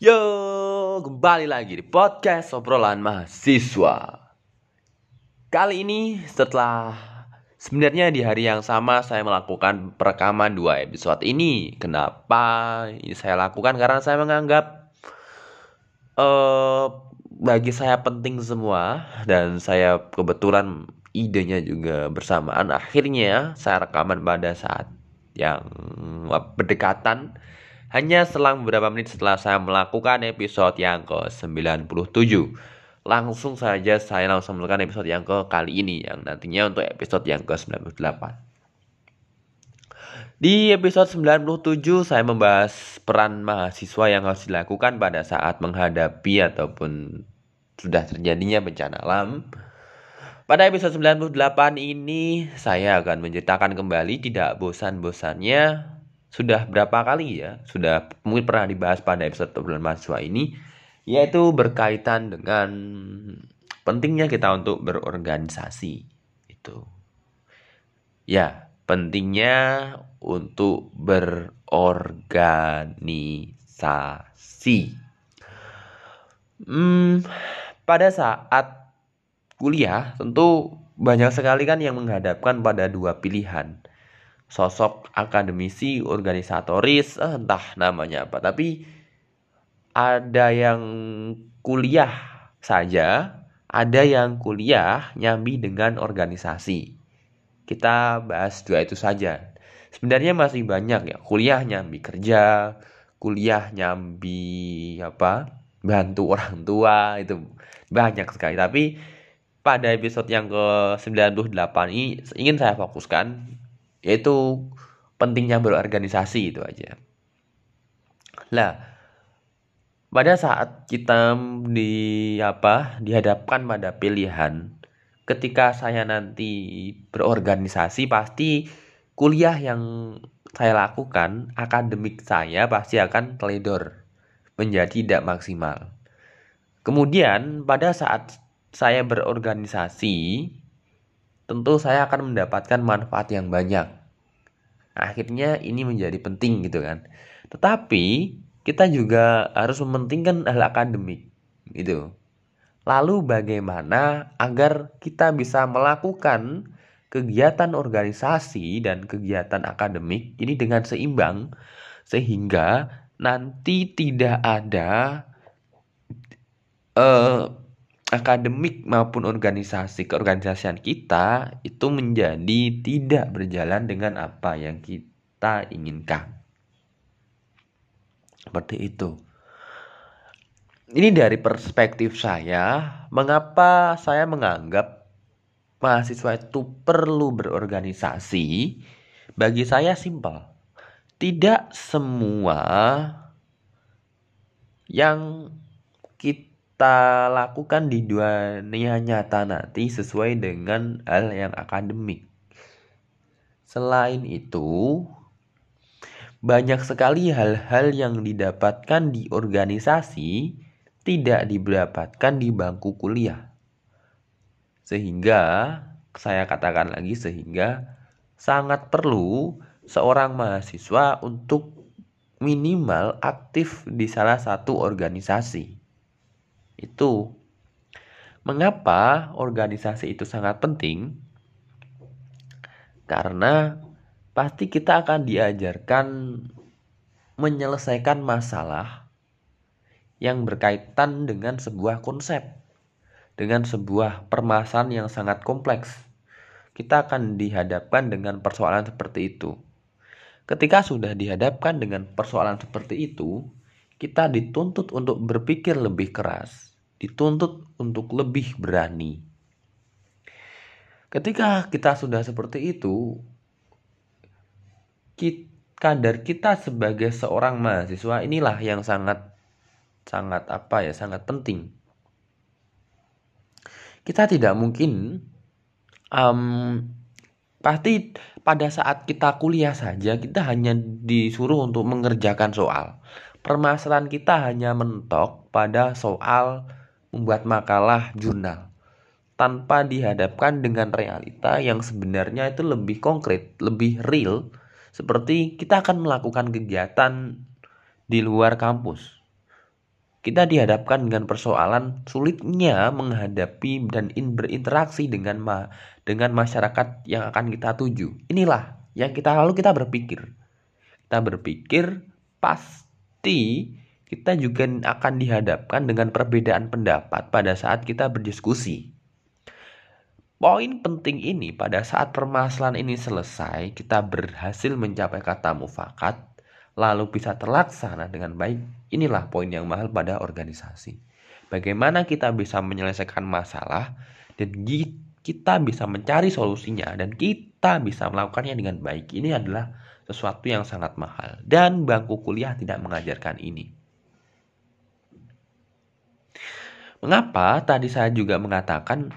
Yo, kembali lagi di podcast obrolan mahasiswa. Kali ini setelah sebenarnya di hari yang sama saya melakukan perekaman dua episode ini. Kenapa ini saya lakukan? Karena saya menganggap uh, bagi saya penting semua dan saya kebetulan idenya juga bersamaan. Akhirnya saya rekaman pada saat yang berdekatan hanya selang beberapa menit setelah saya melakukan episode yang ke-97. Langsung saja saya langsung melakukan episode yang ke kali ini Yang nantinya untuk episode yang ke-98. Di episode 97 saya membahas peran mahasiswa yang harus dilakukan pada saat menghadapi ataupun sudah terjadinya bencana alam. Pada episode 98 ini saya akan menceritakan kembali tidak bosan-bosannya sudah berapa kali ya sudah mungkin pernah dibahas pada episode obrolan mahasiswa ini yaitu berkaitan dengan pentingnya kita untuk berorganisasi itu ya pentingnya untuk berorganisasi. Hmm, pada saat kuliah tentu banyak sekali kan yang menghadapkan pada dua pilihan sosok akademisi organisatoris eh, entah namanya apa. Tapi ada yang kuliah saja ada yang kuliah nyambi dengan organisasi. Kita bahas dua itu saja. Sebenarnya masih banyak ya kuliah nyambi kerja kuliah nyambi apa bantu orang tua itu banyak sekali. Tapi pada episode yang ke 98 ini ingin saya fokuskan yaitu pentingnya berorganisasi itu aja. Lah, pada saat kita di apa dihadapkan pada pilihan ketika saya nanti berorganisasi pasti kuliah yang saya lakukan akademik saya pasti akan teledor menjadi tidak maksimal. Kemudian pada saat saya berorganisasi tentu saya akan mendapatkan manfaat yang banyak. Akhirnya ini menjadi penting gitu kan. Tetapi kita juga harus mementingkan hal akademik gitu. Lalu bagaimana agar kita bisa melakukan kegiatan organisasi dan kegiatan akademik ini dengan seimbang sehingga nanti tidak ada uh, akademik maupun organisasi keorganisasian kita itu menjadi tidak berjalan dengan apa yang kita inginkan. Seperti itu. Ini dari perspektif saya, mengapa saya menganggap mahasiswa itu perlu berorganisasi? Bagi saya simpel. Tidak semua yang kita kita lakukan di dunia nyata nanti sesuai dengan hal yang akademik. Selain itu, banyak sekali hal-hal yang didapatkan di organisasi tidak didapatkan di bangku kuliah. Sehingga saya katakan lagi sehingga sangat perlu seorang mahasiswa untuk minimal aktif di salah satu organisasi. Itu mengapa organisasi itu sangat penting? Karena pasti kita akan diajarkan menyelesaikan masalah yang berkaitan dengan sebuah konsep, dengan sebuah permasalahan yang sangat kompleks. Kita akan dihadapkan dengan persoalan seperti itu. Ketika sudah dihadapkan dengan persoalan seperti itu, kita dituntut untuk berpikir lebih keras, dituntut untuk lebih berani. Ketika kita sudah seperti itu, kadar kita sebagai seorang mahasiswa inilah yang sangat sangat apa ya, sangat penting. Kita tidak mungkin um, pasti pada saat kita kuliah saja kita hanya disuruh untuk mengerjakan soal. Permasalahan kita hanya mentok pada soal membuat makalah jurnal tanpa dihadapkan dengan realita yang sebenarnya itu lebih konkret, lebih real, seperti kita akan melakukan kegiatan di luar kampus. kita dihadapkan dengan persoalan sulitnya menghadapi dan in, berinteraksi dengan ma dengan masyarakat yang akan kita tuju. Inilah yang kita lalu kita berpikir. Kita berpikir pasti kita juga akan dihadapkan dengan perbedaan pendapat pada saat kita berdiskusi. Poin penting ini pada saat permasalahan ini selesai, kita berhasil mencapai kata mufakat, lalu bisa terlaksana dengan baik. Inilah poin yang mahal pada organisasi. Bagaimana kita bisa menyelesaikan masalah dan kita bisa mencari solusinya dan kita bisa melakukannya dengan baik. Ini adalah sesuatu yang sangat mahal dan bangku kuliah tidak mengajarkan ini. Mengapa tadi saya juga mengatakan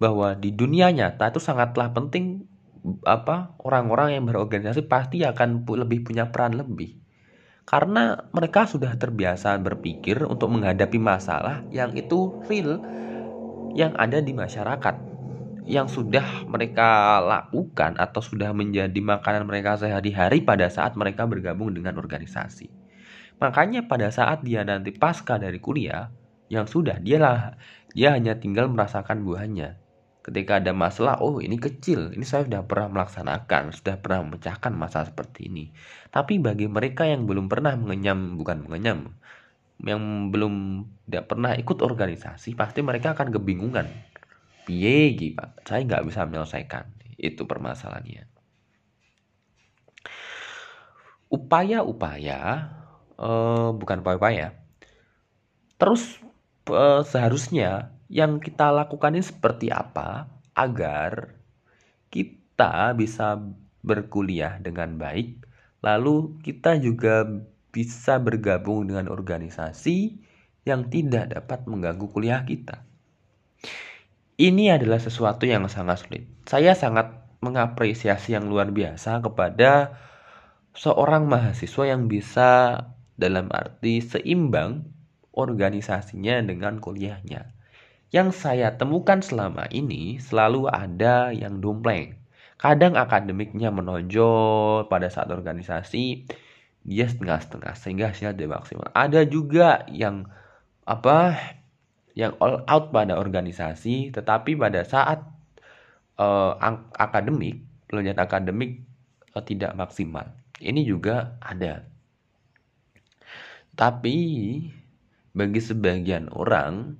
bahwa di dunia nyata itu sangatlah penting apa orang-orang yang berorganisasi pasti akan lebih punya peran lebih karena mereka sudah terbiasa berpikir untuk menghadapi masalah yang itu real yang ada di masyarakat yang sudah mereka lakukan atau sudah menjadi makanan mereka sehari-hari pada saat mereka bergabung dengan organisasi. Makanya pada saat dia nanti pasca dari kuliah yang sudah dialah dia hanya tinggal merasakan buahnya. Ketika ada masalah oh ini kecil. Ini saya sudah pernah melaksanakan sudah pernah memecahkan masalah seperti ini. Tapi bagi mereka yang belum pernah mengenyam bukan mengenyam yang belum tidak pernah ikut organisasi pasti mereka akan kebingungan. Piye pak? Saya nggak bisa menyelesaikan itu permasalahannya. Upaya-upaya eh, bukan upaya-upaya terus eh, seharusnya yang kita lakukan ini seperti apa agar kita bisa berkuliah dengan baik, lalu kita juga bisa bergabung dengan organisasi yang tidak dapat mengganggu kuliah kita. Ini adalah sesuatu yang sangat sulit. Saya sangat mengapresiasi yang luar biasa kepada seorang mahasiswa yang bisa dalam arti seimbang organisasinya dengan kuliahnya. Yang saya temukan selama ini selalu ada yang dompleng. Kadang akademiknya menonjol pada saat organisasi dia setengah-setengah sehingga hasilnya tidak maksimal. Ada juga yang apa yang all out pada organisasi tetapi pada saat uh, akademik pelajaran akademik uh, tidak maksimal. Ini juga ada. Tapi bagi sebagian orang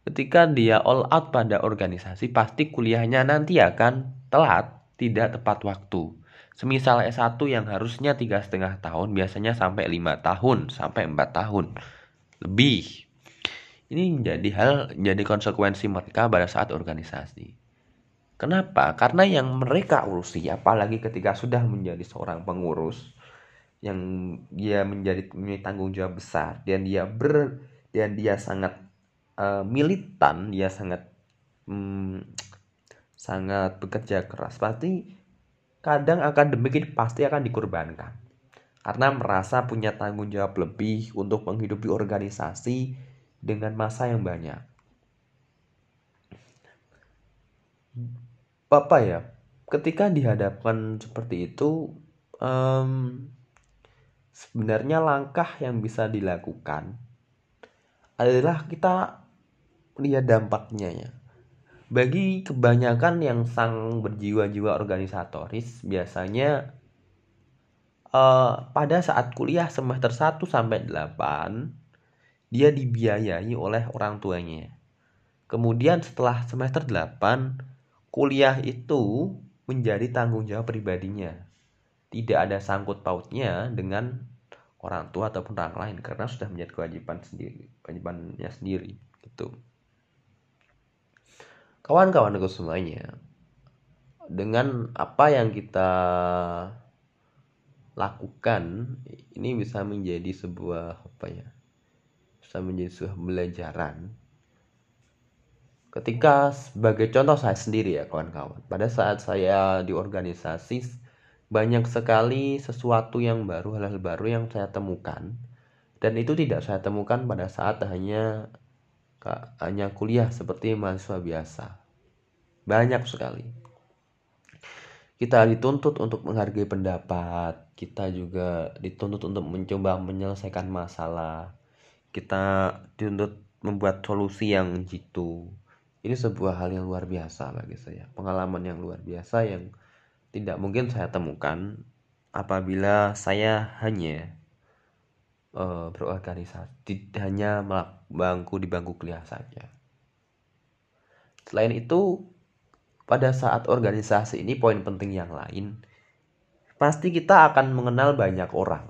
Ketika dia all out pada organisasi, pasti kuliahnya nanti akan telat, tidak tepat waktu. Semisal S1 yang harusnya tiga setengah tahun, biasanya sampai lima tahun, sampai empat tahun. Lebih. Ini menjadi hal, jadi konsekuensi mereka pada saat organisasi. Kenapa? Karena yang mereka urusi, apalagi ketika sudah menjadi seorang pengurus, yang dia menjadi tanggung jawab besar. Dan dia ber dan dia sangat uh, militan dia sangat um, sangat bekerja keras. Pasti kadang akademik ini pasti akan dikorbankan. Karena merasa punya tanggung jawab lebih untuk menghidupi organisasi dengan masa yang banyak. Bapak ya, ketika dihadapkan seperti itu, um, sebenarnya langkah yang bisa dilakukan adalah kita lihat dampaknya ya. Bagi kebanyakan yang sang berjiwa-jiwa organisatoris biasanya uh, pada saat kuliah semester 1 sampai 8 dia dibiayai oleh orang tuanya. Kemudian setelah semester 8 kuliah itu menjadi tanggung jawab pribadinya. Tidak ada sangkut pautnya dengan orang tua ataupun orang lain karena sudah menjadi kewajiban sendiri, kewajibannya sendiri gitu. Kawan-kawanku semuanya dengan apa yang kita lakukan ini bisa menjadi sebuah apa ya bisa menjadi sebuah pembelajaran. Ketika sebagai contoh saya sendiri ya kawan-kawan pada saat saya di organisasi banyak sekali sesuatu yang baru hal-hal baru yang saya temukan dan itu tidak saya temukan pada saat hanya hanya kuliah seperti mahasiswa biasa. Banyak sekali. Kita dituntut untuk menghargai pendapat, kita juga dituntut untuk mencoba menyelesaikan masalah. kita dituntut membuat solusi yang jitu ini sebuah hal yang luar biasa bagi saya pengalaman yang luar biasa yang tidak mungkin saya temukan apabila saya hanya uh, berorganisasi hanya bangku di bangku kuliah saja. Selain itu pada saat organisasi ini poin penting yang lain pasti kita akan mengenal banyak orang.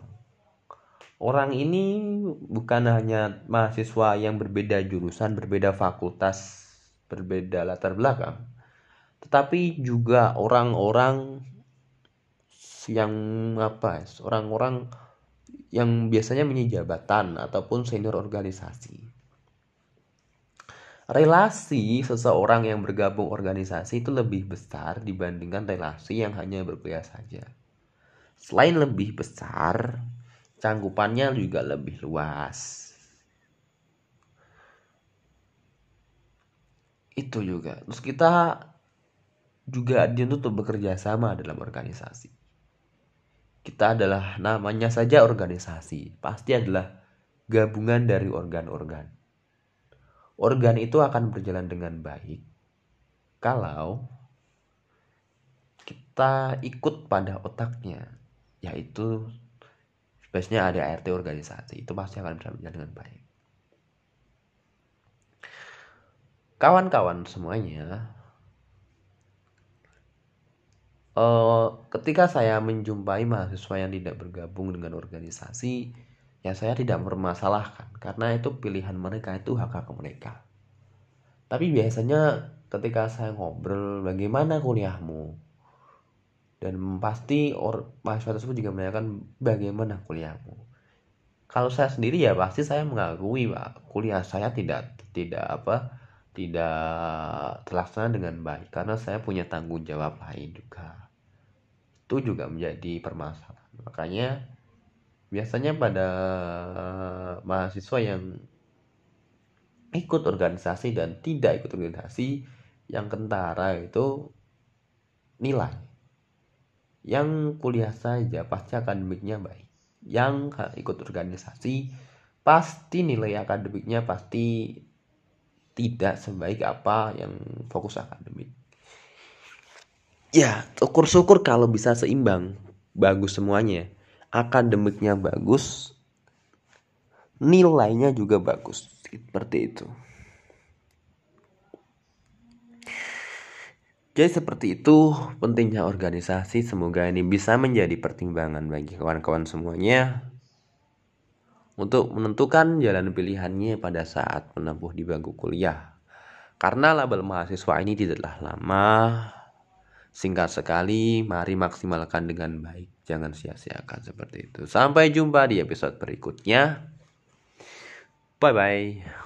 Orang ini bukan hanya mahasiswa yang berbeda jurusan, berbeda fakultas, berbeda latar belakang, tetapi juga orang-orang yang apa, orang-orang yang biasanya punya jabatan ataupun senior organisasi. Relasi seseorang yang bergabung organisasi itu lebih besar dibandingkan relasi yang hanya berkuliah saja. Selain lebih besar, cangkupannya juga lebih luas itu juga terus kita juga dituntut bekerja sama dalam organisasi. Kita adalah namanya saja organisasi pasti adalah gabungan dari organ-organ. Organ itu akan berjalan dengan baik kalau kita ikut pada otaknya yaitu biasanya ada ART organisasi itu pasti akan berjalan dengan baik. Kawan-kawan semuanya uh, ketika saya menjumpai mahasiswa yang tidak bergabung dengan organisasi ya saya tidak mempermasalahkan karena itu pilihan mereka itu hak hak mereka. Tapi biasanya ketika saya ngobrol bagaimana kuliahmu? Dan pasti or, mahasiswa tersebut juga menanyakan bagaimana kuliahmu? Kalau saya sendiri ya pasti saya mengakui pak kuliah saya tidak tidak apa tidak terlaksana dengan baik karena saya punya tanggung jawab lain juga itu juga menjadi permasalahan. Makanya biasanya pada mahasiswa yang ikut organisasi dan tidak ikut organisasi yang kentara itu nilai. Yang kuliah saja pasti akademiknya baik. Yang ikut organisasi pasti nilai akademiknya pasti tidak sebaik apa yang fokus akademik ya syukur-syukur kalau bisa seimbang. Bagus semuanya. Akademiknya bagus. Nilainya juga bagus. Seperti itu. Jadi seperti itu pentingnya organisasi. Semoga ini bisa menjadi pertimbangan bagi kawan-kawan semuanya untuk menentukan jalan pilihannya pada saat menempuh di bangku kuliah. Karena label mahasiswa ini tidaklah lama, singkat sekali, mari maksimalkan dengan baik. Jangan sia-siakan seperti itu. Sampai jumpa di episode berikutnya. Bye bye.